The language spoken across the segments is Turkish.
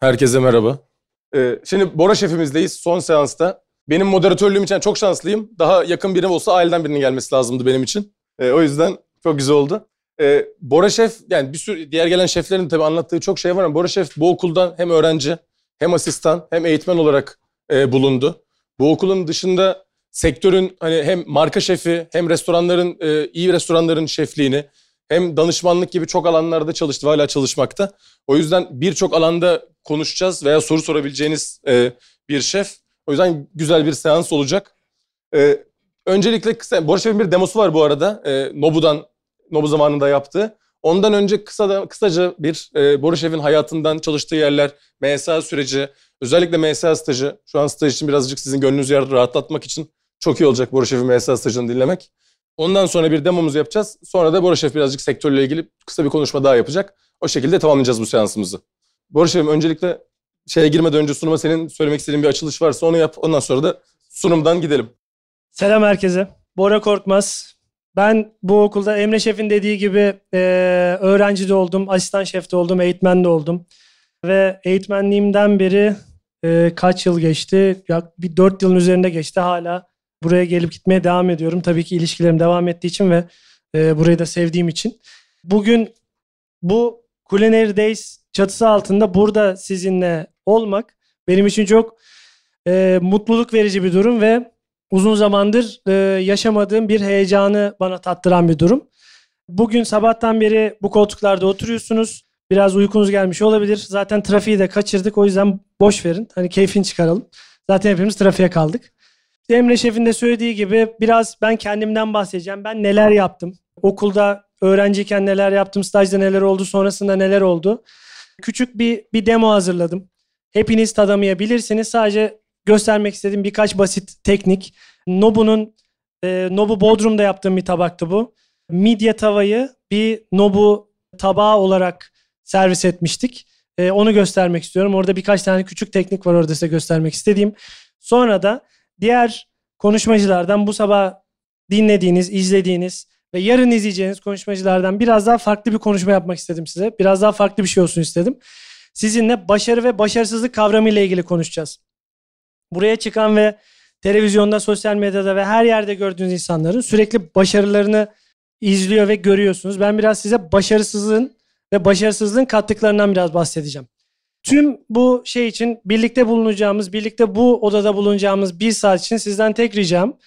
Herkese merhaba. Ee, şimdi Bora şefimizdeyiz son seansta. Benim moderatörlüğüm için çok şanslıyım. Daha yakın birim olsa aileden birinin gelmesi lazımdı benim için. Ee, o yüzden çok güzel oldu. Ee, Bora Şef, yani bir sürü diğer gelen şeflerin tabii anlattığı çok şey var ama Bora Şef bu okuldan hem öğrenci, hem asistan, hem eğitmen olarak e, bulundu. Bu okulun dışında sektörün hani hem marka şefi, hem restoranların, e, iyi restoranların şefliğini, hem danışmanlık gibi çok alanlarda çalıştı ve hala çalışmakta. O yüzden birçok alanda konuşacağız veya soru sorabileceğiniz e, bir şef. O yüzden güzel bir seans olacak. E, öncelikle kısa, Bora Şef'in bir demosu var bu arada. E, Nobu'dan, Nobu zamanında yaptığı. Ondan önce kısa da, kısaca bir e, Bora Şef'in hayatından çalıştığı yerler, MSA süreci, özellikle MSA stajı. Şu an staj için birazcık sizin gönlünüzü rahatlatmak için çok iyi olacak Bora Şef'in MSA stajını dinlemek. Ondan sonra bir demomuzu yapacağız. Sonra da Bora Şef birazcık sektörle ilgili kısa bir konuşma daha yapacak. O şekilde tamamlayacağız bu seansımızı. Bora Şef'im öncelikle şeye girmeden önce sunuma senin söylemek istediğin bir açılış varsa onu yap. Ondan sonra da sunumdan gidelim. Selam herkese. Bora Korkmaz. Ben bu okulda Emre Şef'in dediği gibi e, öğrenci de oldum, asistan şef de oldum, eğitmen de oldum. Ve eğitmenliğimden beri e, kaç yıl geçti? Ya, bir dört yılın üzerinde geçti. Hala buraya gelip gitmeye devam ediyorum. Tabii ki ilişkilerim devam ettiği için ve e, burayı da sevdiğim için. Bugün bu Culinary Days çatısı altında burada sizinle olmak benim için çok e, mutluluk verici bir durum ve uzun zamandır e, yaşamadığım bir heyecanı bana tattıran bir durum. Bugün sabahtan beri bu koltuklarda oturuyorsunuz. Biraz uykunuz gelmiş olabilir. Zaten trafiği de kaçırdık. O yüzden boş verin. Hani keyfini çıkaralım. Zaten hepimiz trafiğe kaldık. Emre Şef'in de söylediği gibi biraz ben kendimden bahsedeceğim. Ben neler yaptım? Okulda öğrenciyken neler yaptım? Stajda neler oldu? Sonrasında neler oldu? Küçük bir, bir demo hazırladım. Hepiniz tadamayabilirsiniz. Sadece göstermek istediğim birkaç basit teknik. Nobu'nun e, Nobu Bodrum'da yaptığım bir tabaktı bu. Midye tavayı bir Nobu tabağı olarak servis etmiştik. E, onu göstermek istiyorum. Orada birkaç tane küçük teknik var orada size göstermek istediğim. Sonra da diğer konuşmacılardan bu sabah dinlediğiniz, izlediğiniz ve yarın izleyeceğiniz konuşmacılardan biraz daha farklı bir konuşma yapmak istedim size. Biraz daha farklı bir şey olsun istedim. Sizinle başarı ve başarısızlık kavramı ile ilgili konuşacağız. Buraya çıkan ve televizyonda, sosyal medyada ve her yerde gördüğünüz insanların sürekli başarılarını izliyor ve görüyorsunuz. Ben biraz size başarısızlığın ve başarısızlığın kattıklarından biraz bahsedeceğim. Tüm bu şey için birlikte bulunacağımız, birlikte bu odada bulunacağımız bir saat için sizden tek ricam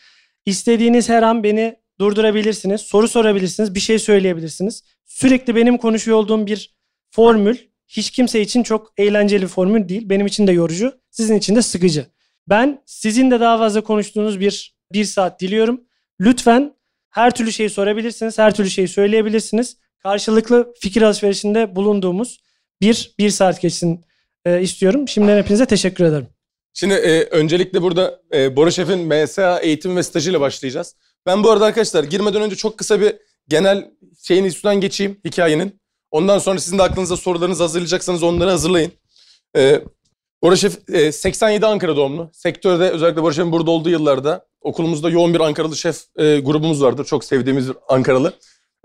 istediğiniz her an beni durdurabilirsiniz, soru sorabilirsiniz, bir şey söyleyebilirsiniz. Sürekli benim konuşuyor olduğum bir formül hiç kimse için çok eğlenceli bir formül değil. Benim için de yorucu, sizin için de sıkıcı. Ben sizin de daha fazla konuştuğunuz bir, bir saat diliyorum. Lütfen her türlü şeyi sorabilirsiniz, her türlü şeyi söyleyebilirsiniz. Karşılıklı fikir alışverişinde bulunduğumuz bir, bir saat geçsin e, istiyorum. Şimdiden hepinize teşekkür ederim. Şimdi e, öncelikle burada e, Bora Şef'in MSA eğitim ve stajıyla başlayacağız. Ben bu arada arkadaşlar girmeden önce çok kısa bir genel şeyin üstünden geçeyim hikayenin. Ondan sonra sizin de aklınıza sorularınızı hazırlayacaksanız onları hazırlayın. E, Bora Şef e, 87 Ankara doğumlu. Sektörde özellikle Bora Şef'in burada olduğu yıllarda okulumuzda yoğun bir Ankaralı şef e, grubumuz vardır. Çok sevdiğimiz bir Ankaralı.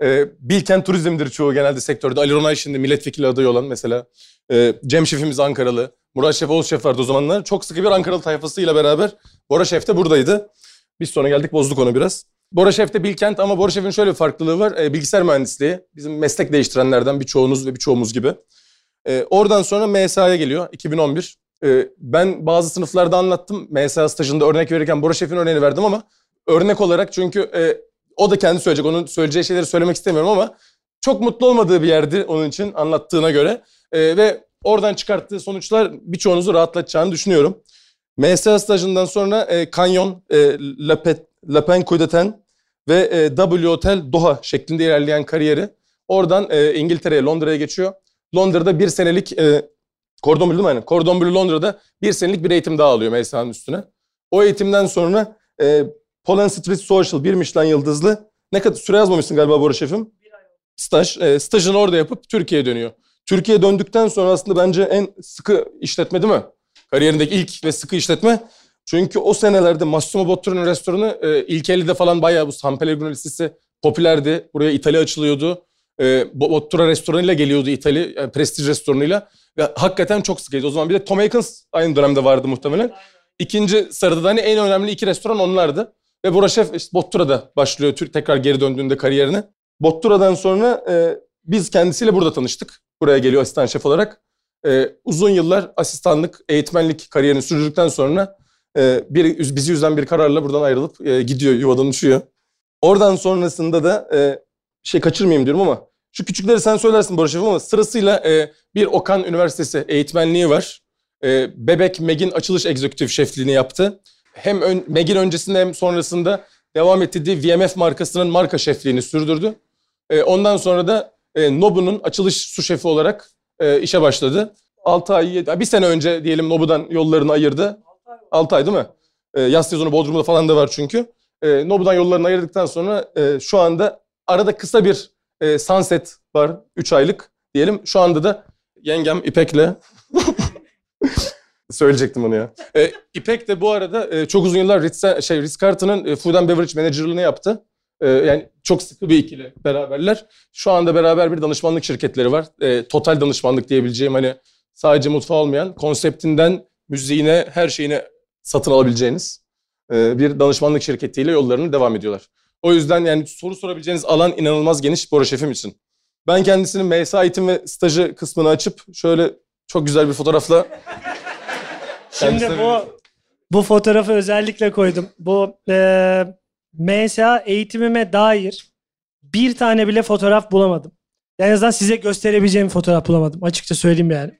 E, Bilkent Turizm'dir çoğu genelde sektörde. Ali Ronay şimdi milletvekili adayı olan mesela. E, Cem Şef'imiz Ankaralı. Murat Şef, Oğuz Şef vardı o zamanlar. Çok sıkı bir Ankaralı tayfasıyla beraber Bora Şef de buradaydı. Biz sonra geldik bozduk onu biraz. Bora Şef de Bilkent ama Bora Şef'in şöyle bir farklılığı var. E, bilgisayar mühendisliği. Bizim meslek değiştirenlerden birçoğunuz ve birçoğumuz gibi. E, oradan sonra MSA'ya geliyor 2011. E, ben bazı sınıflarda anlattım. MSA stajında örnek verirken Bora Şef'in örneğini verdim ama örnek olarak çünkü e, o da kendi söyleyecek. Onun söyleyeceği şeyleri söylemek istemiyorum ama çok mutlu olmadığı bir yerdi onun için anlattığına göre. E, ve oradan çıkarttığı sonuçlar birçoğunuzu rahatlatacağını düşünüyorum. MSA stajından sonra e, Canyon, e, La, Pet, La Pen Kudeten ve e, W Hotel Doha şeklinde ilerleyen kariyeri. Oradan e, İngiltere'ye, Londra'ya geçiyor. Londra'da bir senelik e, Cordon Bleu? Aynen. Cordon Bleu Londra'da bir senelik bir eğitim daha alıyor MSA'nın üstüne. O eğitimden sonra e, Poland Street Social bir Michelin yıldızlı. Ne kadar süre yazmamışsın galiba Bora Şef'im? Staj. E, stajını orada yapıp Türkiye'ye dönüyor. Türkiye'ye döndükten sonra aslında bence en sıkı işletme değil mi? Kariyerindeki ilk ve sıkı işletme. Çünkü o senelerde Massimo Bottura'nın restoranı e, ilk 50'de falan bayağı bu San Pellegrino listesi popülerdi. Buraya İtalya açılıyordu. E, Bottura restoranıyla geliyordu İtalya, yani prestij restoranıyla. Ve hakikaten çok sıkıydı. O zaman bir de Tom Akins aynı dönemde vardı muhtemelen. İkinci sırada da hani en önemli iki restoran onlardı. Ve Bora Şef işte Bottura'da başlıyor Türk tekrar geri döndüğünde kariyerine. Bottura'dan sonra e, biz kendisiyle burada tanıştık. Buraya geliyor asistan şef olarak. E, uzun yıllar asistanlık, eğitmenlik kariyerini sürdürdükten sonra e, bir, bizi yüzden bir kararla buradan ayrılıp e, gidiyor, yuvadan uçuyor. Oradan sonrasında da e, şey kaçırmayayım diyorum ama şu küçükleri sen söylersin Şef ama sırasıyla e, bir Okan Üniversitesi eğitmenliği var. E, Bebek Meg'in açılış egzekutif şefliğini yaptı. Hem ön, Meg'in öncesinde hem sonrasında devam ettirdiği VMF markasının marka şefliğini sürdürdü. E, ondan sonra da e, Nobu'nun açılış su şefi olarak e, işe başladı. 6 ay, yedi- bir sene önce diyelim Nobu'dan yollarını ayırdı. 6 ay değil mi? E, yaz sezonu Bodrum'da falan da var çünkü. E, Nobu'dan yollarını ayırdıktan sonra e, şu anda arada kısa bir e, sunset var. 3 aylık diyelim. Şu anda da yengem İpek'le söyleyecektim onu ya. E, İpek de bu arada e, çok uzun yıllar Ritz, şey, Ritz Carlton'ın e, Food and Beverage Manager'lığını yaptı. E, yani çok sıkı bir ikili beraberler. Şu anda beraber bir danışmanlık şirketleri var. E, total danışmanlık diyebileceğim hani sadece mutfağı olmayan konseptinden müziğine her şeyine satın alabileceğiniz e, bir danışmanlık şirketiyle yollarını devam ediyorlar. O yüzden yani soru sorabileceğiniz alan inanılmaz geniş Bora Şef'im için. Ben kendisinin MSA eğitim ve stajı kısmını açıp şöyle çok güzel bir fotoğrafla Şimdi bu bu fotoğrafı özellikle koydum. Bu e, MSA eğitimime dair bir tane bile fotoğraf bulamadım. En azından size gösterebileceğim fotoğraf bulamadım. Açıkça söyleyeyim yani.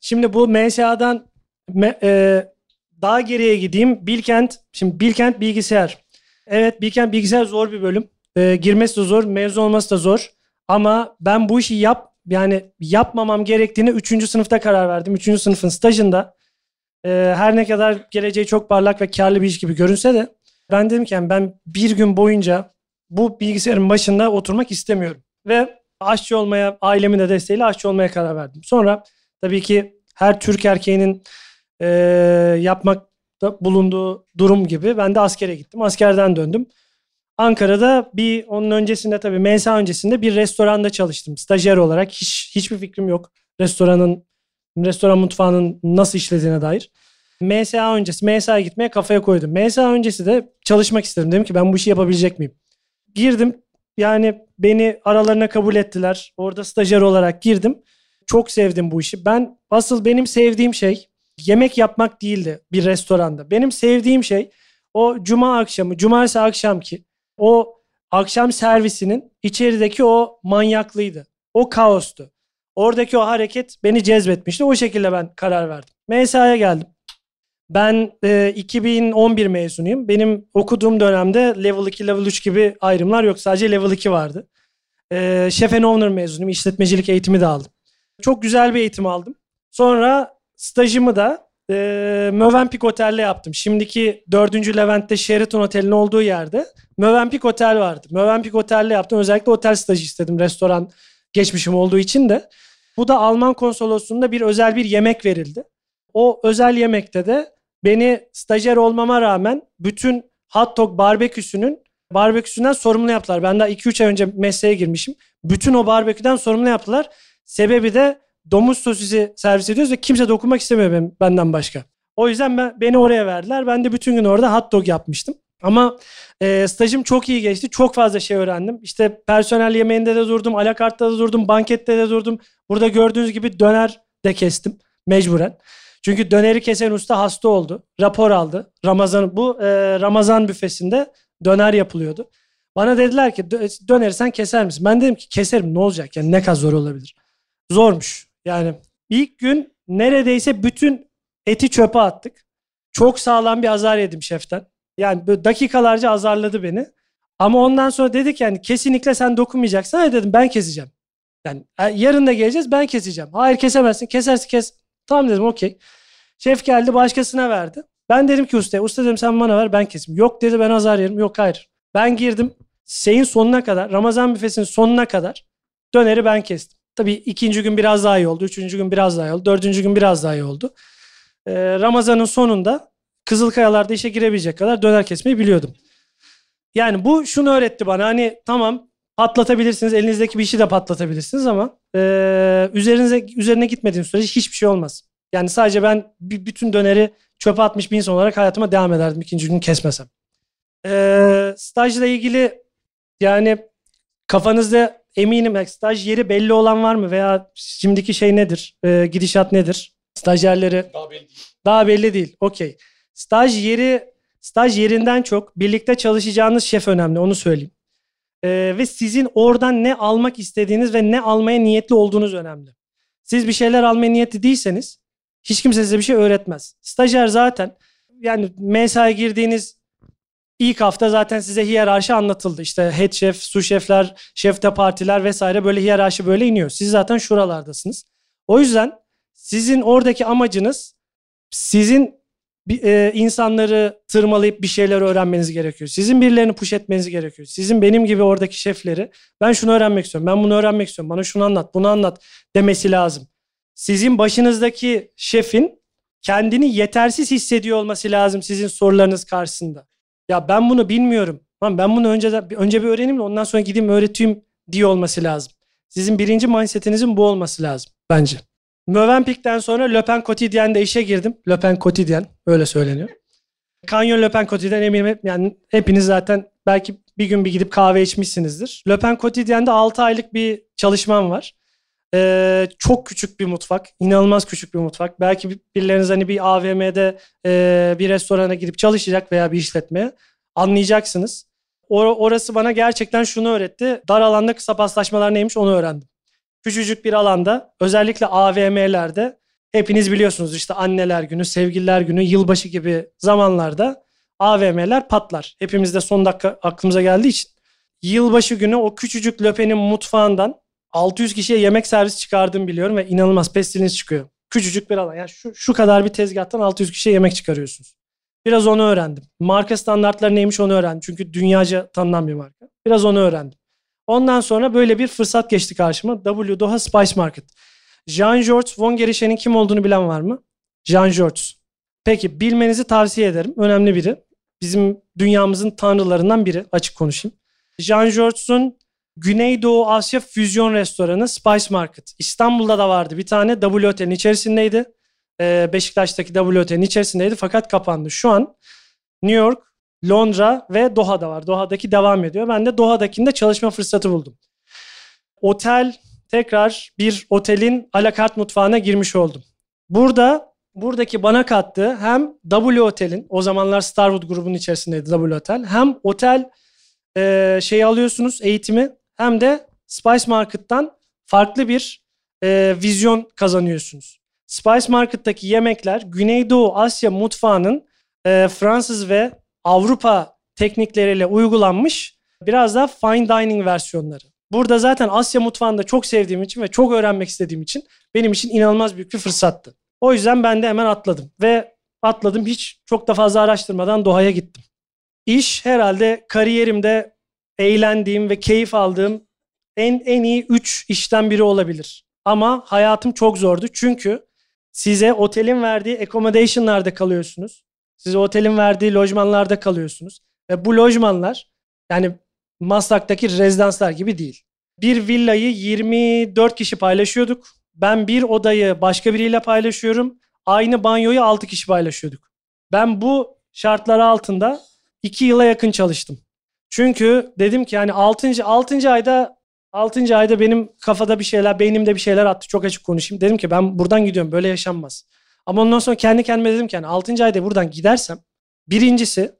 Şimdi bu MSA'dan e, daha geriye gideyim. Bilkent, şimdi Bilkent bilgisayar. Evet Bilkent bilgisayar zor bir bölüm. E, girmesi de zor, mezun olması da zor. Ama ben bu işi yap yani yapmamam gerektiğini 3. sınıfta karar verdim. 3. sınıfın stajında. Ee, her ne kadar geleceği çok parlak ve karlı bir iş gibi görünse de ben dedim ki yani ben bir gün boyunca bu bilgisayarın başında oturmak istemiyorum. Ve aşçı olmaya, ailemin de desteğiyle aşçı olmaya karar verdim. Sonra tabii ki her Türk erkeğinin e, yapmakta bulunduğu durum gibi ben de askere gittim. Askerden döndüm. Ankara'da bir onun öncesinde tabii MSA öncesinde bir restoranda çalıştım. Stajyer olarak hiç hiçbir fikrim yok. Restoranın restoran mutfağının nasıl işlediğine dair. MSA öncesi, MSA'ya gitmeye kafaya koydum. MSA öncesi de çalışmak istedim. Dedim ki ben bu işi yapabilecek miyim? Girdim. Yani beni aralarına kabul ettiler. Orada stajyer olarak girdim. Çok sevdim bu işi. Ben asıl benim sevdiğim şey yemek yapmak değildi bir restoranda. Benim sevdiğim şey o cuma akşamı, cumartesi akşamki o akşam servisinin içerideki o manyaklıydı. O kaostu. Oradaki o hareket beni cezbetmişti. O şekilde ben karar verdim. MSA'ya geldim. Ben e, 2011 mezunuyum. Benim okuduğum dönemde level 2, level 3 gibi ayrımlar yok. Sadece level 2 vardı. E, Chef and Owner mezunuyum. İşletmecilik eğitimi de aldım. Çok güzel bir eğitim aldım. Sonra stajımı da e, Mövenpick Otel'de yaptım. Şimdiki 4. Levent'te Sheraton Otel'in olduğu yerde Mövenpick Otel vardı. Mövenpick Otel'de yaptım. Özellikle otel stajı istedim restoran geçmişim olduğu için de. Bu da Alman konsolosluğunda bir özel bir yemek verildi. O özel yemekte de beni stajyer olmama rağmen bütün hot dog barbeküsünün barbeküsünden sorumlu yaptılar. Ben daha 2-3 ay önce mesleğe girmişim. Bütün o barbeküden sorumlu yaptılar. Sebebi de domuz sosisi servis ediyoruz ve kimse dokunmak istemiyor benim, benden başka. O yüzden ben, beni oraya verdiler. Ben de bütün gün orada hot dog yapmıştım. Ama e, stajım çok iyi geçti. Çok fazla şey öğrendim. İşte personel yemeğinde de durdum, alakartta da durdum, bankette de durdum. Burada gördüğünüz gibi döner de kestim mecburen. Çünkü döneri kesen usta hasta oldu. Rapor aldı. Ramazan bu e, Ramazan büfesinde döner yapılıyordu. Bana dediler ki "Dö- döneri sen keser misin? Ben dedim ki keserim ne olacak yani ne kadar zor olabilir. Zormuş. Yani ilk gün neredeyse bütün eti çöpe attık. Çok sağlam bir azar yedim şeften. Yani böyle dakikalarca azarladı beni. Ama ondan sonra dedik yani kesinlikle sen dokunmayacaksın. Hayır dedim ben keseceğim. Yani yarın da geleceğiz ben keseceğim. Hayır kesemezsin. Kesersin kes. Tamam dedim okey. Şef geldi başkasına verdi. Ben dedim ki ustaya usta dedim sen bana ver ben keseyim. Yok dedi ben azar yerim. Yok hayır. Ben girdim. Şeyin sonuna kadar Ramazan büfesinin sonuna kadar döneri ben kestim. Tabii ikinci gün biraz daha iyi oldu. Üçüncü gün biraz daha iyi oldu. Dördüncü gün biraz daha iyi oldu. Ee, Ramazan'ın sonunda Kızılkayalar'da işe girebilecek kadar döner kesmeyi biliyordum. Yani bu şunu öğretti bana hani tamam patlatabilirsiniz. Elinizdeki bir işi de patlatabilirsiniz ama e, üzerinize üzerine gitmediğiniz sürece hiçbir şey olmaz. Yani sadece ben bütün döneri çöpe atmış bir insan olarak hayatıma devam ederdim ikinci gün kesmesem. E, stajla ilgili yani kafanızda eminim staj yeri belli olan var mı veya şimdiki şey nedir? E, gidişat nedir? Stajyerleri Daha belli değil. daha belli değil. Okey. Staj yeri staj yerinden çok birlikte çalışacağınız şef önemli onu söyleyeyim. Ee, ve sizin oradan ne almak istediğiniz ve ne almaya niyetli olduğunuz önemli. Siz bir şeyler almaya niyetli değilseniz hiç kimse size bir şey öğretmez. Stajyer zaten yani mesaiye girdiğiniz ilk hafta zaten size hiyerarşi anlatıldı. İşte head chef, su şefler, şefte partiler vesaire böyle hiyerarşi böyle iniyor. Siz zaten şuralardasınız. O yüzden sizin oradaki amacınız sizin bir- e, insanları tırmalayıp bir şeyler öğrenmeniz gerekiyor. Sizin birilerini push etmeniz gerekiyor. Sizin benim gibi oradaki şefleri ben şunu öğrenmek istiyorum, ben bunu öğrenmek istiyorum, bana şunu anlat, bunu anlat demesi lazım. Sizin başınızdaki şefin kendini yetersiz hissediyor olması lazım sizin sorularınız karşısında. Ya ben bunu bilmiyorum. Lan ben bunu önceden önce bir öğreneyim de ondan sonra gideyim öğreteyim diye olması lazım. Sizin birinci mindsetinizin bu olması lazım bence. Mövenpik'ten sonra Le Pen Quotidien'de işe girdim. Le Pen Quotidien öyle söyleniyor. Canyon Le Pen Quotidien eminim hep, yani hepiniz zaten belki bir gün bir gidip kahve içmişsinizdir. Le Pen Quotidien'de 6 aylık bir çalışmam var. Ee, çok küçük bir mutfak. inanılmaz küçük bir mutfak. Belki bir- birileriniz hani bir AVM'de e, bir restorana gidip çalışacak veya bir işletmeye anlayacaksınız. Or- orası bana gerçekten şunu öğretti. Dar alanda kısa paslaşmalar neymiş onu öğrendim. Küçücük bir alanda özellikle AVM'lerde hepiniz biliyorsunuz işte anneler günü, sevgililer günü, yılbaşı gibi zamanlarda AVM'ler patlar. Hepimiz de son dakika aklımıza geldiği için. Yılbaşı günü o küçücük löpenin mutfağından 600 kişiye yemek servisi çıkardığımı biliyorum ve inanılmaz pestiliniz çıkıyor. Küçücük bir alan. Yani şu, şu kadar bir tezgahtan 600 kişiye yemek çıkarıyorsunuz. Biraz onu öğrendim. Marka standartları neymiş onu öğrendim. Çünkü dünyaca tanınan bir marka. Biraz onu öğrendim. Ondan sonra böyle bir fırsat geçti karşıma. W Doha Spice Market. Jean-Georges Von Gerichen'in kim olduğunu bilen var mı? Jean-Georges. Peki bilmenizi tavsiye ederim. Önemli biri. Bizim dünyamızın tanrılarından biri. Açık konuşayım. Jean-Georges'un Güneydoğu Asya Füzyon Restoranı Spice Market. İstanbul'da da vardı. Bir tane W Otel'in içerisindeydi. Ee, Beşiktaş'taki W Otel'in içerisindeydi fakat kapandı. Şu an New York, Londra ve Doha'da var. Doha'daki devam ediyor. Ben de Doha'dakinde çalışma fırsatı buldum. Otel tekrar bir otelin alakart mutfağına girmiş oldum. Burada buradaki bana kattığı hem W Otel'in o zamanlar Starwood grubunun içerisindeydi W Otel hem otel e, şeyi alıyorsunuz eğitimi hem de Spice Market'tan farklı bir e, vizyon kazanıyorsunuz. Spice Market'taki yemekler Güneydoğu Asya mutfağının e, Fransız ve Avrupa teknikleriyle uygulanmış biraz daha fine dining versiyonları. Burada zaten Asya mutfağını da çok sevdiğim için ve çok öğrenmek istediğim için benim için inanılmaz büyük bir fırsattı. O yüzden ben de hemen atladım ve atladım hiç çok da fazla araştırmadan Doha'ya gittim. İş herhalde kariyerimde eğlendiğim ve keyif aldığım en en iyi 3 işten biri olabilir. Ama hayatım çok zordu çünkü size otelin verdiği accommodation'larda kalıyorsunuz. Size otelin verdiği lojmanlarda kalıyorsunuz. Ve bu lojmanlar yani Maslak'taki rezidanslar gibi değil. Bir villayı 24 kişi paylaşıyorduk. Ben bir odayı başka biriyle paylaşıyorum. Aynı banyoyu 6 kişi paylaşıyorduk. Ben bu şartlar altında 2 yıla yakın çalıştım. Çünkü dedim ki yani 6. 6. ayda 6. ayda benim kafada bir şeyler, beynimde bir şeyler attı. Çok açık konuşayım. Dedim ki ben buradan gidiyorum. Böyle yaşanmaz. Ama ondan sonra kendi kendime dedim ki yani 6. ayda buradan gidersem birincisi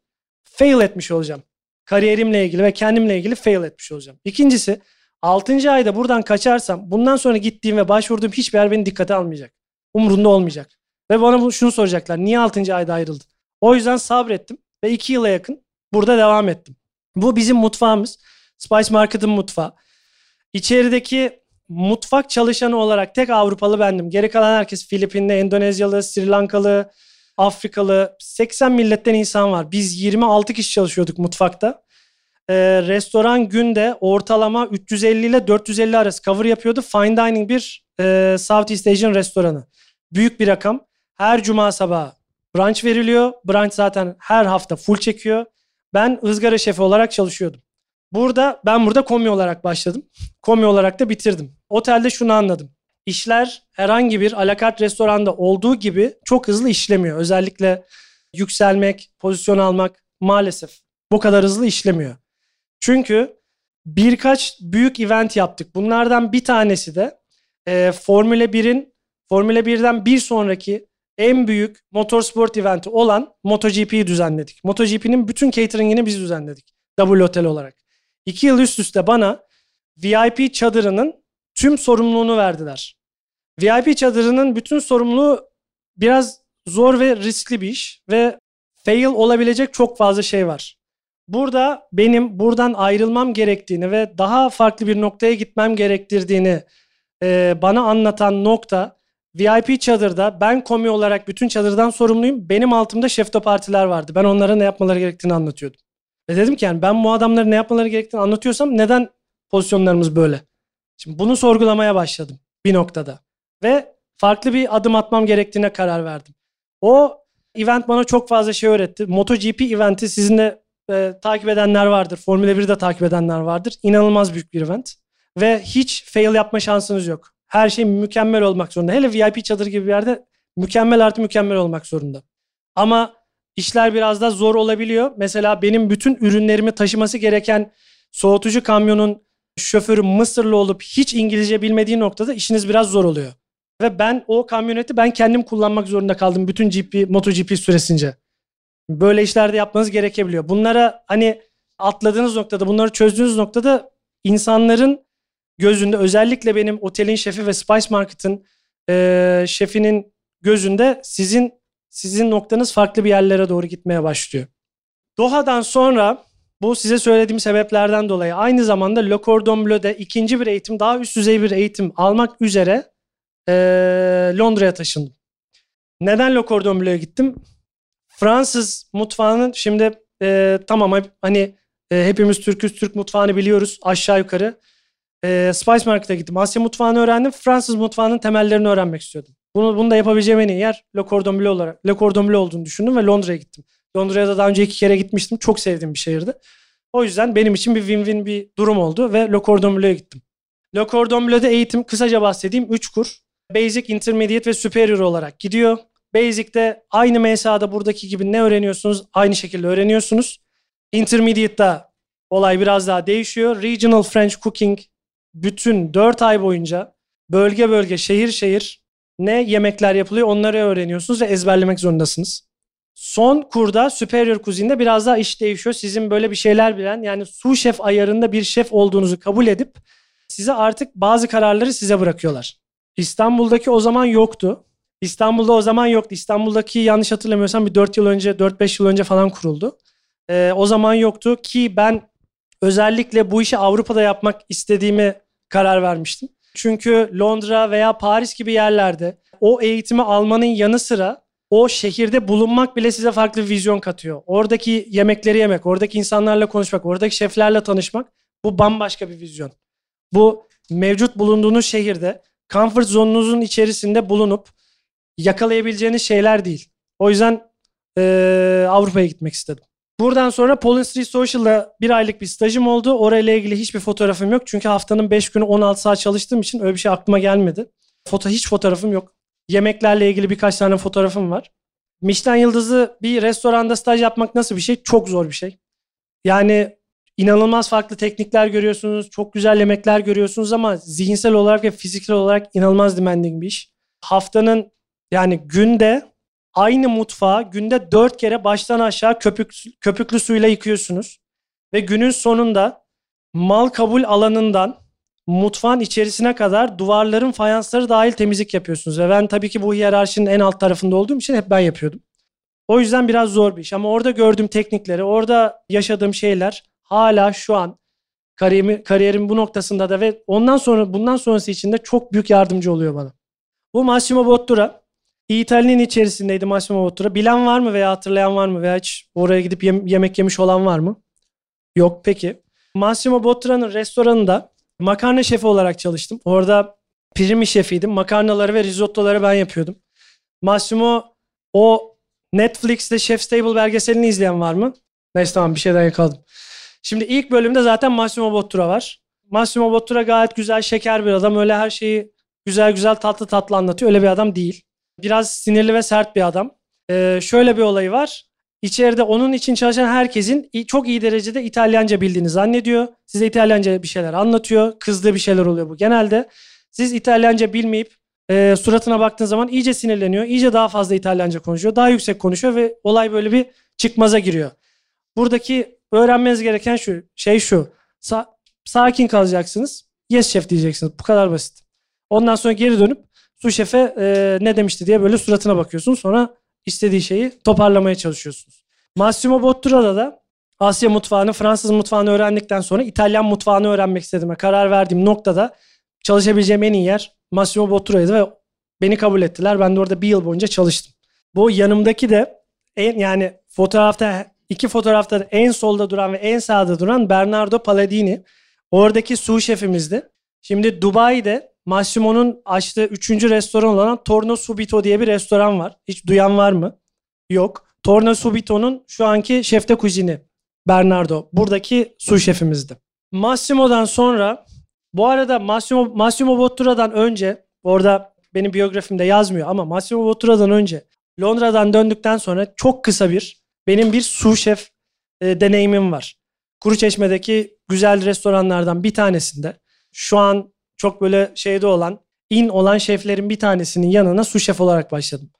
fail etmiş olacağım. Kariyerimle ilgili ve kendimle ilgili fail etmiş olacağım. İkincisi 6. ayda buradan kaçarsam bundan sonra gittiğim ve başvurduğum hiçbir yer beni dikkate almayacak. Umurunda olmayacak. Ve bana şunu soracaklar. Niye 6. ayda ayrıldın? O yüzden sabrettim ve 2 yıla yakın burada devam ettim. Bu bizim mutfağımız. Spice Market'ın mutfağı. İçerideki mutfak çalışanı olarak tek Avrupalı bendim. Geri kalan herkes Filipinli, Endonezyalı, Sri Lankalı, Afrikalı. 80 milletten insan var. Biz 26 kişi çalışıyorduk mutfakta. Ee, restoran günde ortalama 350 ile 450 arası cover yapıyordu. Fine dining bir e, Southeast Asian restoranı. Büyük bir rakam. Her cuma sabahı brunch veriliyor. Brunch zaten her hafta full çekiyor. Ben ızgara şefi olarak çalışıyordum. Burada ben burada komi olarak başladım. Komi olarak da bitirdim. Otelde şunu anladım. İşler herhangi bir alakart restoranda olduğu gibi çok hızlı işlemiyor. Özellikle yükselmek, pozisyon almak maalesef bu kadar hızlı işlemiyor. Çünkü birkaç büyük event yaptık. Bunlardan bir tanesi de e, Formula 1'in Formula 1'den bir sonraki en büyük motorsport eventi olan MotoGP'yi düzenledik. MotoGP'nin bütün cateringini biz düzenledik. Double Hotel olarak. İki yıl üst üste bana VIP çadırının tüm sorumluluğunu verdiler. VIP çadırının bütün sorumluluğu biraz zor ve riskli bir iş ve fail olabilecek çok fazla şey var. Burada benim buradan ayrılmam gerektiğini ve daha farklı bir noktaya gitmem gerektirdiğini e, bana anlatan nokta VIP çadırda ben komi olarak bütün çadırdan sorumluyum. Benim altımda şefto partiler vardı. Ben onlara ne yapmaları gerektiğini anlatıyordum. Ve dedim ki yani ben bu adamlara ne yapmaları gerektiğini anlatıyorsam neden pozisyonlarımız böyle? Şimdi bunu sorgulamaya başladım bir noktada. Ve farklı bir adım atmam gerektiğine karar verdim. O event bana çok fazla şey öğretti. MotoGP eventi sizin de e, takip edenler vardır. Formula 1'de takip edenler vardır. İnanılmaz büyük bir event. Ve hiç fail yapma şansınız yok. Her şey mükemmel olmak zorunda. Hele VIP çadır gibi bir yerde mükemmel artı mükemmel olmak zorunda. Ama işler biraz da zor olabiliyor. Mesela benim bütün ürünlerimi taşıması gereken soğutucu kamyonun şoförü Mısırlı olup hiç İngilizce bilmediği noktada işiniz biraz zor oluyor. Ve ben o kamyoneti ben kendim kullanmak zorunda kaldım bütün GP, MotoGP süresince. Böyle işlerde yapmanız gerekebiliyor. Bunlara hani atladığınız noktada, bunları çözdüğünüz noktada insanların gözünde özellikle benim otelin şefi ve Spice Market'ın e, şefinin gözünde sizin sizin noktanız farklı bir yerlere doğru gitmeye başlıyor. Doha'dan sonra bu size söylediğim sebeplerden dolayı aynı zamanda Le Cordon Bleu'de ikinci bir eğitim, daha üst düzey bir eğitim almak üzere e, Londra'ya taşındım. Neden Le Cordon Bleu'ya gittim? Fransız mutfağının şimdi e, tamam hani e, hepimiz Türk'üz, Türk mutfağını biliyoruz aşağı yukarı. E, Spice Market'a gittim. Asya mutfağını öğrendim. Fransız mutfağının temellerini öğrenmek istiyordum. Bunu, bunu da yapabileceğim en iyi yer Le Cordon Bleu olarak. Le Cordon Bleu olduğunu düşündüm ve Londra'ya gittim. Londra'ya da daha önce iki kere gitmiştim. Çok sevdiğim bir şehirdi. O yüzden benim için bir win-win bir durum oldu ve Le Cordon Bleu'ya gittim. Le Cordon Bleu'da eğitim kısaca bahsedeyim. 3 kur. Basic, Intermediate ve Superior olarak gidiyor. Basic'te aynı MSA'da buradaki gibi ne öğreniyorsunuz aynı şekilde öğreniyorsunuz. Intermediate'da olay biraz daha değişiyor. Regional French Cooking bütün 4 ay boyunca bölge bölge, şehir şehir ne yemekler yapılıyor onları öğreniyorsunuz ve ezberlemek zorundasınız. Son kurda Superior Cuisine'de biraz daha iş değişiyor. Sizin böyle bir şeyler bilen yani su şef ayarında bir şef olduğunuzu kabul edip size artık bazı kararları size bırakıyorlar. İstanbul'daki o zaman yoktu. İstanbul'da o zaman yoktu. İstanbul'daki yanlış hatırlamıyorsam bir 4 yıl önce, 4-5 yıl önce falan kuruldu. Ee, o zaman yoktu ki ben özellikle bu işi Avrupa'da yapmak istediğimi karar vermiştim. Çünkü Londra veya Paris gibi yerlerde o eğitimi almanın yanı sıra o şehirde bulunmak bile size farklı bir vizyon katıyor. Oradaki yemekleri yemek, oradaki insanlarla konuşmak, oradaki şeflerle tanışmak bu bambaşka bir vizyon. Bu mevcut bulunduğunuz şehirde comfort zonunuzun içerisinde bulunup yakalayabileceğiniz şeyler değil. O yüzden e, Avrupa'ya gitmek istedim. Buradan sonra Pollen Street Social'da bir aylık bir stajım oldu. Orayla ilgili hiçbir fotoğrafım yok. Çünkü haftanın 5 günü 16 saat çalıştığım için öyle bir şey aklıma gelmedi. Foto hiç fotoğrafım yok. Yemeklerle ilgili birkaç tane fotoğrafım var. Michelin yıldızı bir restoranda staj yapmak nasıl bir şey? Çok zor bir şey. Yani inanılmaz farklı teknikler görüyorsunuz. Çok güzel yemekler görüyorsunuz ama zihinsel olarak ve fiziksel olarak inanılmaz demanding bir iş. Haftanın yani günde aynı mutfağı günde dört kere baştan aşağı köpük, köpüklü suyla yıkıyorsunuz. Ve günün sonunda mal kabul alanından mutfağın içerisine kadar duvarların fayansları dahil temizlik yapıyorsunuz. Ve ben tabii ki bu hiyerarşinin en alt tarafında olduğum için hep ben yapıyordum. O yüzden biraz zor bir iş ama orada gördüğüm teknikleri, orada yaşadığım şeyler hala şu an kariyerimi, kariyerim bu noktasında da ve ondan sonra bundan sonrası için de çok büyük yardımcı oluyor bana. Bu Massimo Bottura. İtalya'nın içerisindeydi Massimo Bottura. Bilen var mı veya hatırlayan var mı veya hiç oraya gidip yem- yemek yemiş olan var mı? Yok peki. Massimo Bottura'nın restoranında makarna şefi olarak çalıştım. Orada primi şefiydim. Makarnaları ve risottoları ben yapıyordum. Massimo o Netflix'te Chef's Table belgeselini izleyen var mı? Neyse tamam bir şeyden yakaladım. Şimdi ilk bölümde zaten Massimo Bottura var. Massimo Bottura gayet güzel, şeker bir adam. Öyle her şeyi güzel güzel tatlı tatlı anlatıyor. Öyle bir adam değil. Biraz sinirli ve sert bir adam. Ee, şöyle bir olayı var. İçeride onun için çalışan herkesin çok iyi derecede İtalyanca bildiğini zannediyor. Size İtalyanca bir şeyler anlatıyor. Kızdığı bir şeyler oluyor bu genelde. Siz İtalyanca bilmeyip e, suratına baktığın zaman iyice sinirleniyor. İyice daha fazla İtalyanca konuşuyor. Daha yüksek konuşuyor ve olay böyle bir çıkmaza giriyor. Buradaki öğrenmeniz gereken şu şey şu. Sa- sakin kalacaksınız. Yes şef diyeceksiniz. Bu kadar basit. Ondan sonra geri dönüp su şefe e, ne demişti diye böyle suratına bakıyorsun. Sonra istediği şeyi toparlamaya çalışıyorsunuz. Massimo Bottura'da da Asya mutfağını, Fransız mutfağını öğrendikten sonra İtalyan mutfağını öğrenmek istediğime karar verdiğim noktada çalışabileceğim en iyi yer Massimo Bottura'ydı ve beni kabul ettiler. Ben de orada bir yıl boyunca çalıştım. Bu yanımdaki de en yani fotoğrafta iki fotoğrafta en solda duran ve en sağda duran Bernardo Palladini. Oradaki su şefimizdi. Şimdi Dubai'de Massimo'nun açtığı üçüncü restoran olan Torno Subito diye bir restoran var. Hiç duyan var mı? Yok. Torno Subito'nun şu anki şefte kuzini Bernardo. Buradaki su şefimizdi. Massimo'dan sonra bu arada Massimo, Massimo Bottura'dan önce orada benim biyografimde yazmıyor ama Massimo Bottura'dan önce Londra'dan döndükten sonra çok kısa bir benim bir su şef e, deneyimim var. Kuruçeşme'deki güzel restoranlardan bir tanesinde şu an çok böyle şeyde olan, in olan şeflerin bir tanesinin yanına su şef olarak başladım.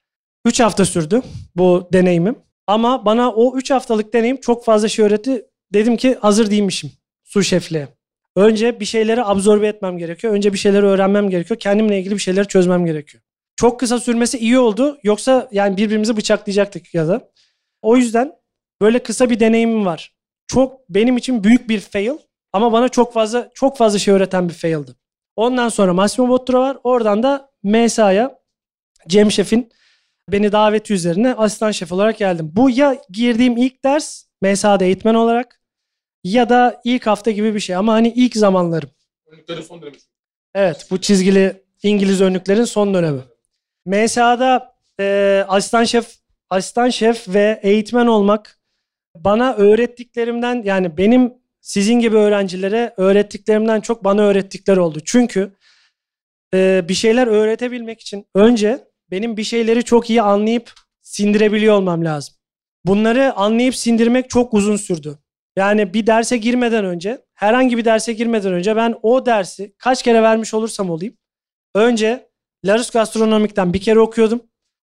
3 hafta sürdü bu deneyimim. Ama bana o 3 haftalık deneyim çok fazla şey öğretti. Dedim ki hazır değilmişim su şefliğe. Önce bir şeyleri absorbe etmem gerekiyor. Önce bir şeyleri öğrenmem gerekiyor. Kendimle ilgili bir şeyleri çözmem gerekiyor. Çok kısa sürmesi iyi oldu. Yoksa yani birbirimizi bıçaklayacaktık ya da. O yüzden böyle kısa bir deneyimim var. Çok benim için büyük bir fail ama bana çok fazla çok fazla şey öğreten bir faildi. Ondan sonra Massimo Bottura var. Oradan da MSA'ya Cem Şef'in beni daveti üzerine asistan şef olarak geldim. Bu ya girdiğim ilk ders MSA'da eğitmen olarak ya da ilk hafta gibi bir şey ama hani ilk zamanlarım. Önlüklerin son dönemi. Evet bu çizgili İngiliz önlüklerin son dönemi. MSA'da e, asistan şef asistan şef ve eğitmen olmak bana öğrettiklerimden yani benim sizin gibi öğrencilere öğrettiklerimden çok bana öğrettikleri oldu. Çünkü e, bir şeyler öğretebilmek için önce benim bir şeyleri çok iyi anlayıp sindirebiliyor olmam lazım. Bunları anlayıp sindirmek çok uzun sürdü. Yani bir derse girmeden önce, herhangi bir derse girmeden önce ben o dersi kaç kere vermiş olursam olayım. Önce Larus Gastronomik'ten bir kere okuyordum.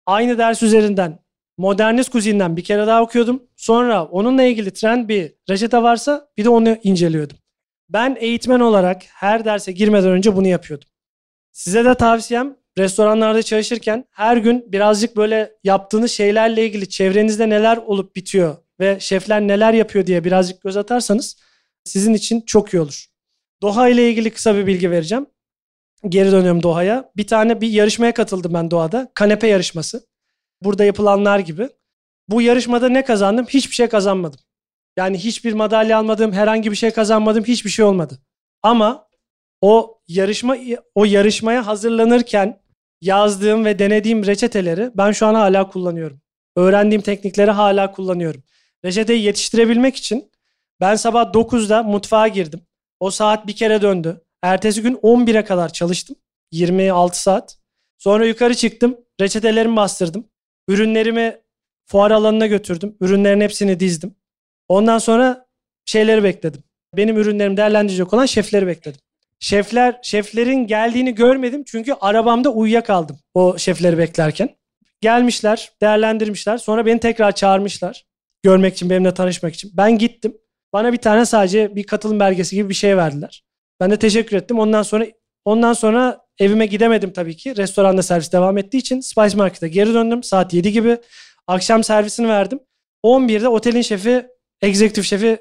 Aynı ders üzerinden Modernist Kuzin'den bir kere daha okuyordum. Sonra onunla ilgili trend bir reçete varsa bir de onu inceliyordum. Ben eğitmen olarak her derse girmeden önce bunu yapıyordum. Size de tavsiyem restoranlarda çalışırken her gün birazcık böyle yaptığınız şeylerle ilgili çevrenizde neler olup bitiyor ve şefler neler yapıyor diye birazcık göz atarsanız sizin için çok iyi olur. Doha ile ilgili kısa bir bilgi vereceğim. Geri dönüyorum Doha'ya. Bir tane bir yarışmaya katıldım ben Doha'da. Kanepe yarışması burada yapılanlar gibi. Bu yarışmada ne kazandım? Hiçbir şey kazanmadım. Yani hiçbir madalya almadım, herhangi bir şey kazanmadım, hiçbir şey olmadı. Ama o yarışma o yarışmaya hazırlanırken yazdığım ve denediğim reçeteleri ben şu an hala kullanıyorum. Öğrendiğim teknikleri hala kullanıyorum. Reçeteyi yetiştirebilmek için ben sabah 9'da mutfağa girdim. O saat bir kere döndü. Ertesi gün 11'e kadar çalıştım. 26 saat. Sonra yukarı çıktım. Reçetelerimi bastırdım. Ürünlerimi fuar alanına götürdüm. Ürünlerin hepsini dizdim. Ondan sonra şeyleri bekledim. Benim ürünlerimi değerlendirecek olan şefleri bekledim. Şefler, şeflerin geldiğini görmedim çünkü arabamda uyuyakaldım o şefleri beklerken. Gelmişler, değerlendirmişler. Sonra beni tekrar çağırmışlar. Görmek için, benimle tanışmak için. Ben gittim. Bana bir tane sadece bir katılım belgesi gibi bir şey verdiler. Ben de teşekkür ettim. Ondan sonra ondan sonra Evime gidemedim tabii ki. Restoranda servis devam ettiği için Spice Market'e geri döndüm. Saat 7 gibi. Akşam servisini verdim. 11'de otelin şefi, egzektif şefi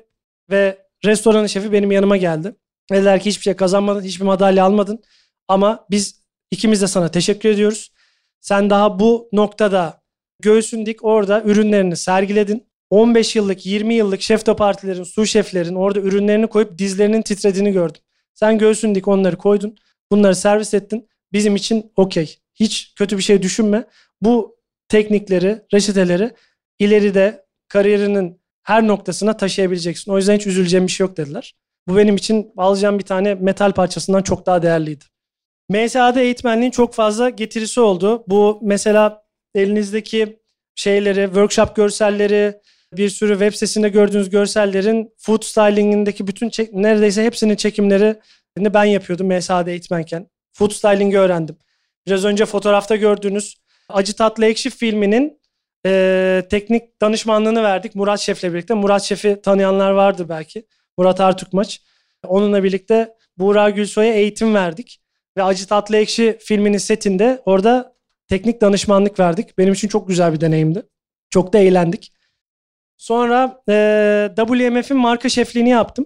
ve restoranın şefi benim yanıma geldi. Dediler ki hiçbir şey kazanmadın, hiçbir madalya almadın. Ama biz ikimiz de sana teşekkür ediyoruz. Sen daha bu noktada göğsün dik orada ürünlerini sergiledin. 15 yıllık, 20 yıllık şef de partilerin, su şeflerin orada ürünlerini koyup dizlerinin titrediğini gördüm. Sen göğsün dik onları koydun. Bunları servis ettin. Bizim için okey. Hiç kötü bir şey düşünme. Bu teknikleri, reçeteleri ileride kariyerinin her noktasına taşıyabileceksin. O yüzden hiç üzüleceğim bir şey yok dediler. Bu benim için alacağım bir tane metal parçasından çok daha değerliydi. MSA'da eğitmenliğin çok fazla getirisi oldu. Bu mesela elinizdeki şeyleri, workshop görselleri, bir sürü web sitesinde gördüğünüz görsellerin food styling'indeki bütün neredeyse hepsinin çekimlerini ben yapıyordum MSA'da eğitmenken. Food styling'i öğrendim. Biraz önce fotoğrafta gördüğünüz Acı Tatlı Ekşi filminin e, teknik danışmanlığını verdik Murat Şef'le birlikte. Murat Şef'i tanıyanlar vardı belki. Murat Artukmaç. Onunla birlikte Buğra Gülsoy'a eğitim verdik. Ve Acı Tatlı Ekşi filminin setinde orada teknik danışmanlık verdik. Benim için çok güzel bir deneyimdi. Çok da eğlendik. Sonra e, WMF'in marka şefliğini yaptım.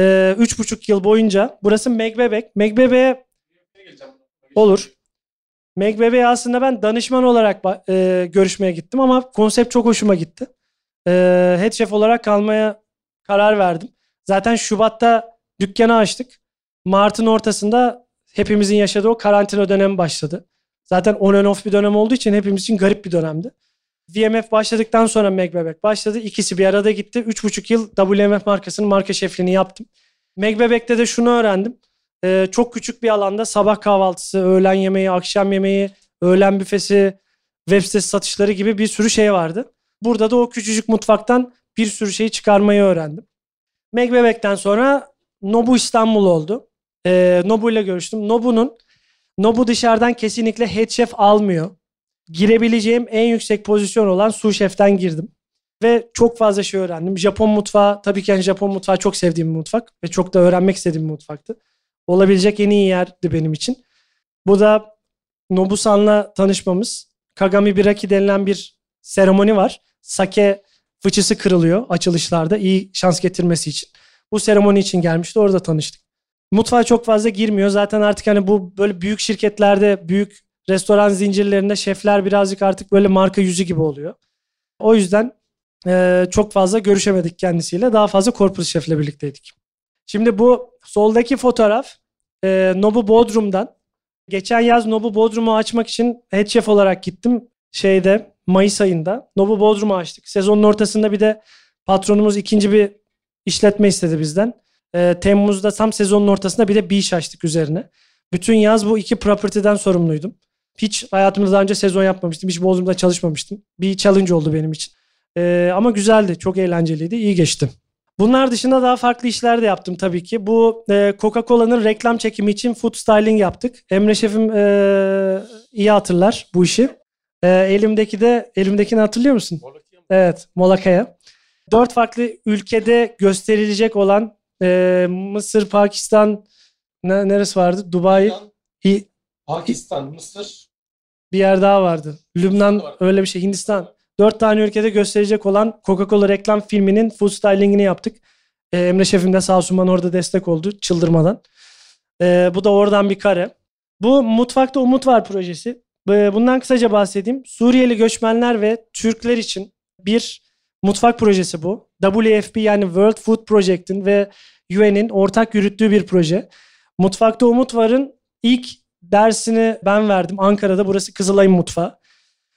E, üç buçuk yıl boyunca. Burası Megbebek. Megbebek'e olur. Megbebek'e aslında ben danışman olarak e, görüşmeye gittim ama konsept çok hoşuma gitti. E, head chef olarak kalmaya karar verdim. Zaten Şubat'ta dükkanı açtık. Mart'ın ortasında hepimizin yaşadığı o karantina dönemi başladı. Zaten on and off bir dönem olduğu için hepimiz için garip bir dönemdi. VMF başladıktan sonra Megbebek başladı. İkisi bir arada gitti. Üç buçuk yıl WMF markasının marka şefliğini yaptım. Megbebek'te de şunu öğrendim. Ee, çok küçük bir alanda sabah kahvaltısı, öğlen yemeği, akşam yemeği, öğlen büfesi, web sitesi satışları gibi bir sürü şey vardı. Burada da o küçücük mutfaktan bir sürü şeyi çıkarmayı öğrendim. Megbebek'ten sonra Nobu İstanbul oldu. Ee, Nobu ile görüştüm. Nobu'nun Nobu dışarıdan kesinlikle head chef almıyor. Girebileceğim en yüksek pozisyon olan sous şeften girdim. Ve çok fazla şey öğrendim. Japon mutfağı tabii ki yani Japon mutfağı çok sevdiğim bir mutfak. Ve çok da öğrenmek istediğim bir mutfaktı. Olabilecek en iyi yerdi benim için. Bu da Nobu-san'la tanışmamız. Kagami Biraki denilen bir seremoni var. Sake fıçısı kırılıyor açılışlarda iyi şans getirmesi için. Bu seremoni için gelmişti. Orada tanıştık. Mutfağa çok fazla girmiyor. Zaten artık hani bu böyle büyük şirketlerde, büyük restoran zincirlerinde şefler birazcık artık böyle marka yüzü gibi oluyor. O yüzden e, çok fazla görüşemedik kendisiyle. Daha fazla korpus şefle birlikteydik. Şimdi bu soldaki fotoğraf e, Nobu Bodrum'dan. Geçen yaz Nobu Bodrum'u açmak için head chef olarak gittim. Şeyde Mayıs ayında Nobu Bodrum'u açtık. Sezonun ortasında bir de patronumuz ikinci bir işletme istedi bizden. E, Temmuz'da tam sezonun ortasında bir de bir iş açtık üzerine. Bütün yaz bu iki property'den sorumluydum. Hiç hayatımda daha önce sezon yapmamıştım. Hiç Bodrum'da çalışmamıştım. Bir challenge oldu benim için. E, ama güzeldi. Çok eğlenceliydi. İyi geçti. Bunlar dışında daha farklı işler de yaptım tabii ki. Bu e, Coca-Cola'nın reklam çekimi için food styling yaptık. Emre Şef'im e, iyi hatırlar bu işi. E, elimdeki de elimdekini hatırlıyor musun? Evet, Molakaya. Dört farklı ülkede gösterilecek olan e, Mısır, Pakistan, ne, neresi vardı? Dubai, İ, Pakistan, Mısır. Bir yer daha vardı. Lübnan öyle bir şey. Hindistan. Dört tane ülkede gösterecek olan Coca-Cola reklam filminin food stylingini yaptık. Ee, Emre Şef'im de sağ olsun bana orada destek oldu çıldırmadan. Ee, bu da oradan bir kare. Bu Mutfakta Umut Var projesi. Ee, Bundan kısaca bahsedeyim. Suriyeli göçmenler ve Türkler için bir mutfak projesi bu. WFP yani World Food Project'in ve UN'in ortak yürüttüğü bir proje. Mutfakta Umut Var'ın ilk dersini ben verdim Ankara'da. Burası Kızılay'ın mutfağı.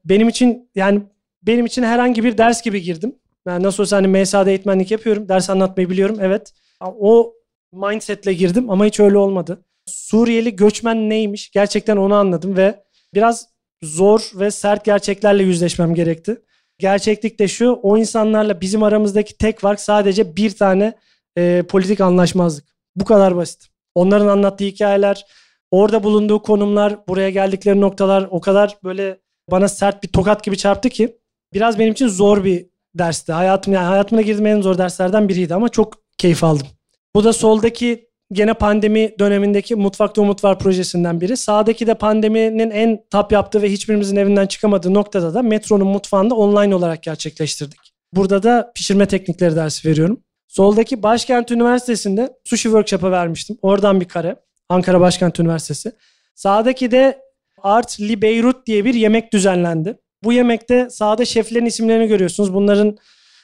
Benim için yani benim için herhangi bir ders gibi girdim. Ben nasıl olsa hani MSA'da eğitmenlik yapıyorum. Ders anlatmayı biliyorum. Evet. O mindsetle girdim ama hiç öyle olmadı. Suriyeli göçmen neymiş? Gerçekten onu anladım ve biraz zor ve sert gerçeklerle yüzleşmem gerekti. Gerçeklik de şu, o insanlarla bizim aramızdaki tek fark sadece bir tane e, politik anlaşmazlık. Bu kadar basit. Onların anlattığı hikayeler, orada bulunduğu konumlar, buraya geldikleri noktalar o kadar böyle bana sert bir tokat gibi çarptı ki biraz benim için zor bir dersti. Hayatım yani hayatıma girdiğim en zor derslerden biriydi ama çok keyif aldım. Bu da soldaki gene pandemi dönemindeki Mutfakta Umut Var projesinden biri. Sağdaki de pandeminin en tap yaptığı ve hiçbirimizin evinden çıkamadığı noktada da metronun mutfağında online olarak gerçekleştirdik. Burada da pişirme teknikleri dersi veriyorum. Soldaki Başkent Üniversitesi'nde sushi workshop'a vermiştim. Oradan bir kare. Ankara Başkent Üniversitesi. Sağdaki de Art Li Beirut diye bir yemek düzenlendi. Bu yemekte sağda şeflerin isimlerini görüyorsunuz. Bunların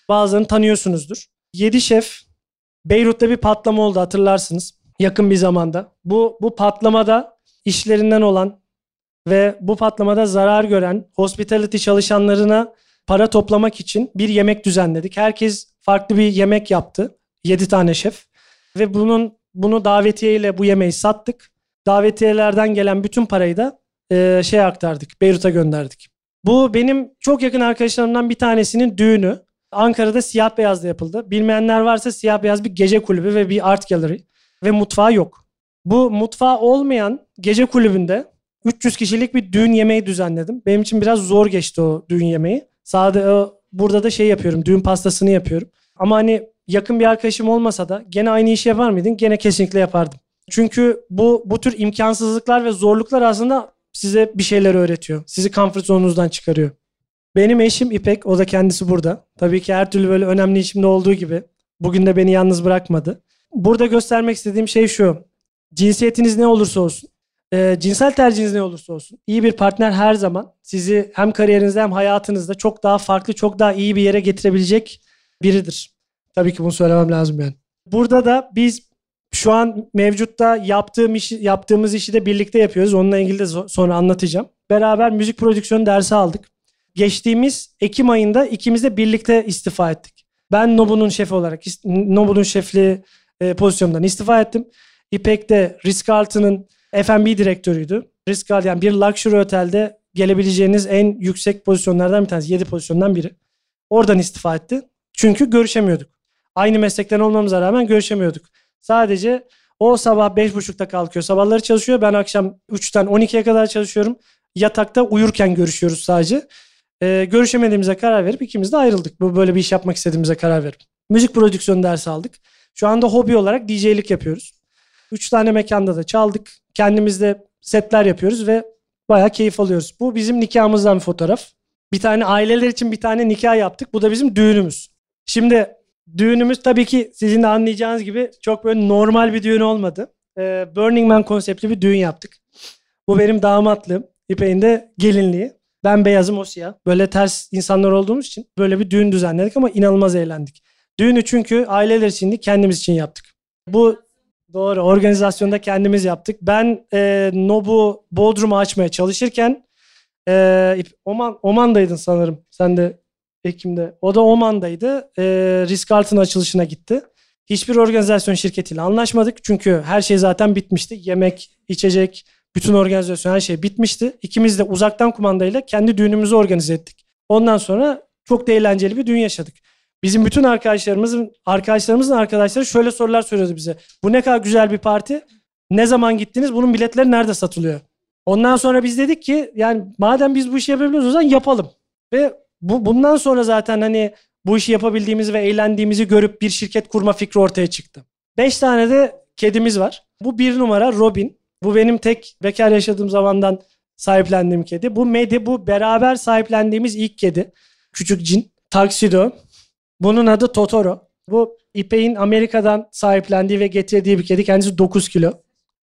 bazılarını tanıyorsunuzdur. 7 şef Beyrut'ta bir patlama oldu hatırlarsınız. Yakın bir zamanda. Bu, bu patlamada işlerinden olan ve bu patlamada zarar gören hospitality çalışanlarına para toplamak için bir yemek düzenledik. Herkes farklı bir yemek yaptı. 7 tane şef. Ve bunun bunu davetiyeyle bu yemeği sattık. Davetiyelerden gelen bütün parayı da e, şey aktardık. Beyrut'a gönderdik. Bu benim çok yakın arkadaşlarımdan bir tanesinin düğünü. Ankara'da siyah beyazda yapıldı. Bilmeyenler varsa siyah beyaz bir gece kulübü ve bir art gallery ve mutfağı yok. Bu mutfağı olmayan gece kulübünde 300 kişilik bir düğün yemeği düzenledim. Benim için biraz zor geçti o düğün yemeği. Sade burada da şey yapıyorum. Düğün pastasını yapıyorum. Ama hani yakın bir arkadaşım olmasa da gene aynı işi yapar mıydın? Gene kesinlikle yapardım. Çünkü bu bu tür imkansızlıklar ve zorluklar aslında size bir şeyler öğretiyor. Sizi comfort zonunuzdan çıkarıyor. Benim eşim İpek, o da kendisi burada. Tabii ki her türlü böyle önemli işimde olduğu gibi. Bugün de beni yalnız bırakmadı. Burada göstermek istediğim şey şu. Cinsiyetiniz ne olursa olsun, e, cinsel tercihiniz ne olursa olsun, iyi bir partner her zaman sizi hem kariyerinizde hem hayatınızda çok daha farklı, çok daha iyi bir yere getirebilecek biridir. Tabii ki bunu söylemem lazım yani. Burada da biz şu an mevcutta yaptığım işi, yaptığımız işi de birlikte yapıyoruz. Onunla ilgili de sonra anlatacağım. Beraber müzik prodüksiyonu dersi aldık. Geçtiğimiz Ekim ayında ikimiz de birlikte istifa ettik. Ben Nobu'nun şefi olarak Nobu'nun şefliği e, pozisyonundan istifa ettim. İpek de Ritz-Carlton'ın F&B direktörüydü. Ritz-Carlton yani bir luxury otelde gelebileceğiniz en yüksek pozisyonlardan bir tanesi. 7 pozisyondan biri. Oradan istifa etti. Çünkü görüşemiyorduk. Aynı meslekten olmamıza rağmen görüşemiyorduk. Sadece o sabah 5.30'da kalkıyor. Sabahları çalışıyor. Ben akşam 3'ten 12'ye kadar çalışıyorum. Yatakta uyurken görüşüyoruz sadece. Ee, görüşemediğimize karar verip ikimiz de ayrıldık. Bu böyle bir iş yapmak istediğimize karar verip. Müzik prodüksiyonu dersi aldık. Şu anda hobi olarak DJ'lik yapıyoruz. 3 tane mekanda da çaldık. Kendimiz de setler yapıyoruz ve bayağı keyif alıyoruz. Bu bizim nikahımızdan bir fotoğraf. Bir tane aileler için bir tane nikah yaptık. Bu da bizim düğünümüz. Şimdi düğünümüz tabii ki sizin de anlayacağınız gibi çok böyle normal bir düğün olmadı. Ee, Burning Man konseptli bir düğün yaptık. Bu benim damatlığım. İpek'in de gelinliği. Ben beyazım o siyah. Böyle ters insanlar olduğumuz için böyle bir düğün düzenledik ama inanılmaz eğlendik. Düğünü çünkü aileler için değil kendimiz için yaptık. Bu doğru organizasyonda kendimiz yaptık. Ben e, Nobu Bodrum'u açmaya çalışırken e, Oman, Oman'daydın sanırım. Sen de Ekim'de. O da Oman'daydı. E, Ritz-Carlton açılışına gitti. Hiçbir organizasyon şirketiyle anlaşmadık. Çünkü her şey zaten bitmişti. Yemek, içecek, bütün organizasyon her şey bitmişti. İkimiz de uzaktan kumandayla kendi düğünümüzü organize ettik. Ondan sonra çok da eğlenceli bir düğün yaşadık. Bizim bütün arkadaşlarımızın arkadaşlarımızın arkadaşları şöyle sorular soruyordu bize. Bu ne kadar güzel bir parti. Ne zaman gittiniz? Bunun biletleri nerede satılıyor? Ondan sonra biz dedik ki yani madem biz bu işi yapabiliyoruz o zaman yapalım. Ve bu bundan sonra zaten hani bu işi yapabildiğimizi ve eğlendiğimizi görüp bir şirket kurma fikri ortaya çıktı. Beş tane de kedimiz var. Bu bir numara Robin. Bu benim tek bekar yaşadığım zamandan sahiplendiğim kedi. Bu Medi bu beraber sahiplendiğimiz ilk kedi. Küçük cin. Taksido. Bunun adı Totoro. Bu İpek'in Amerika'dan sahiplendiği ve getirdiği bir kedi. Kendisi 9 kilo.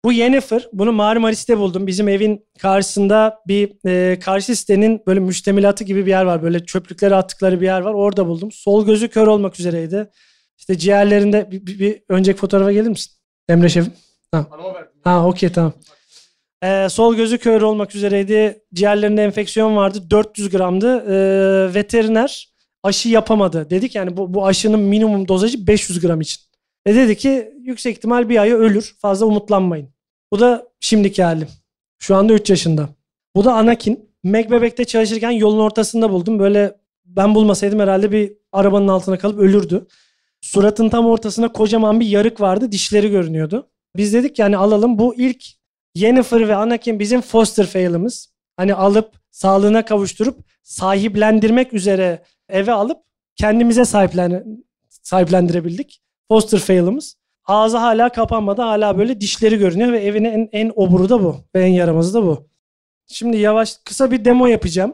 Bu Yennefer. Bunu Marmaris'te buldum. Bizim evin karşısında bir e, karşı sitenin böyle müştemilatı gibi bir yer var. Böyle çöplükleri attıkları bir yer var. Orada buldum. Sol gözü kör olmak üzereydi. İşte ciğerlerinde bir, bir, bir önceki fotoğrafa gelir misin? Emre Şef'im. Ha, ha okey tamam. Ee, sol gözü kör olmak üzereydi. Ciğerlerinde enfeksiyon vardı. 400 gramdı. Ee, veteriner aşı yapamadı. Dedik yani bu, bu aşının minimum dozajı 500 gram için. Ve dedi ki yüksek ihtimal bir ayı ölür. Fazla umutlanmayın. Bu da şimdiki halim. Şu anda 3 yaşında. Bu da Anakin. Mac bebekte çalışırken yolun ortasında buldum. Böyle ben bulmasaydım herhalde bir arabanın altına kalıp ölürdü. Suratın tam ortasına kocaman bir yarık vardı. Dişleri görünüyordu. Biz dedik yani alalım. Bu ilk Yennefer ve Anakin bizim foster fail'ımız. Hani alıp sağlığına kavuşturup sahiplendirmek üzere eve alıp kendimize sahiplen sahiplendirebildik. Foster fail'ımız. Ağzı hala kapanmadı. Hala böyle dişleri görünüyor ve evine en, en oburu da bu. Ve en yaramazı da bu. Şimdi yavaş kısa bir demo yapacağım.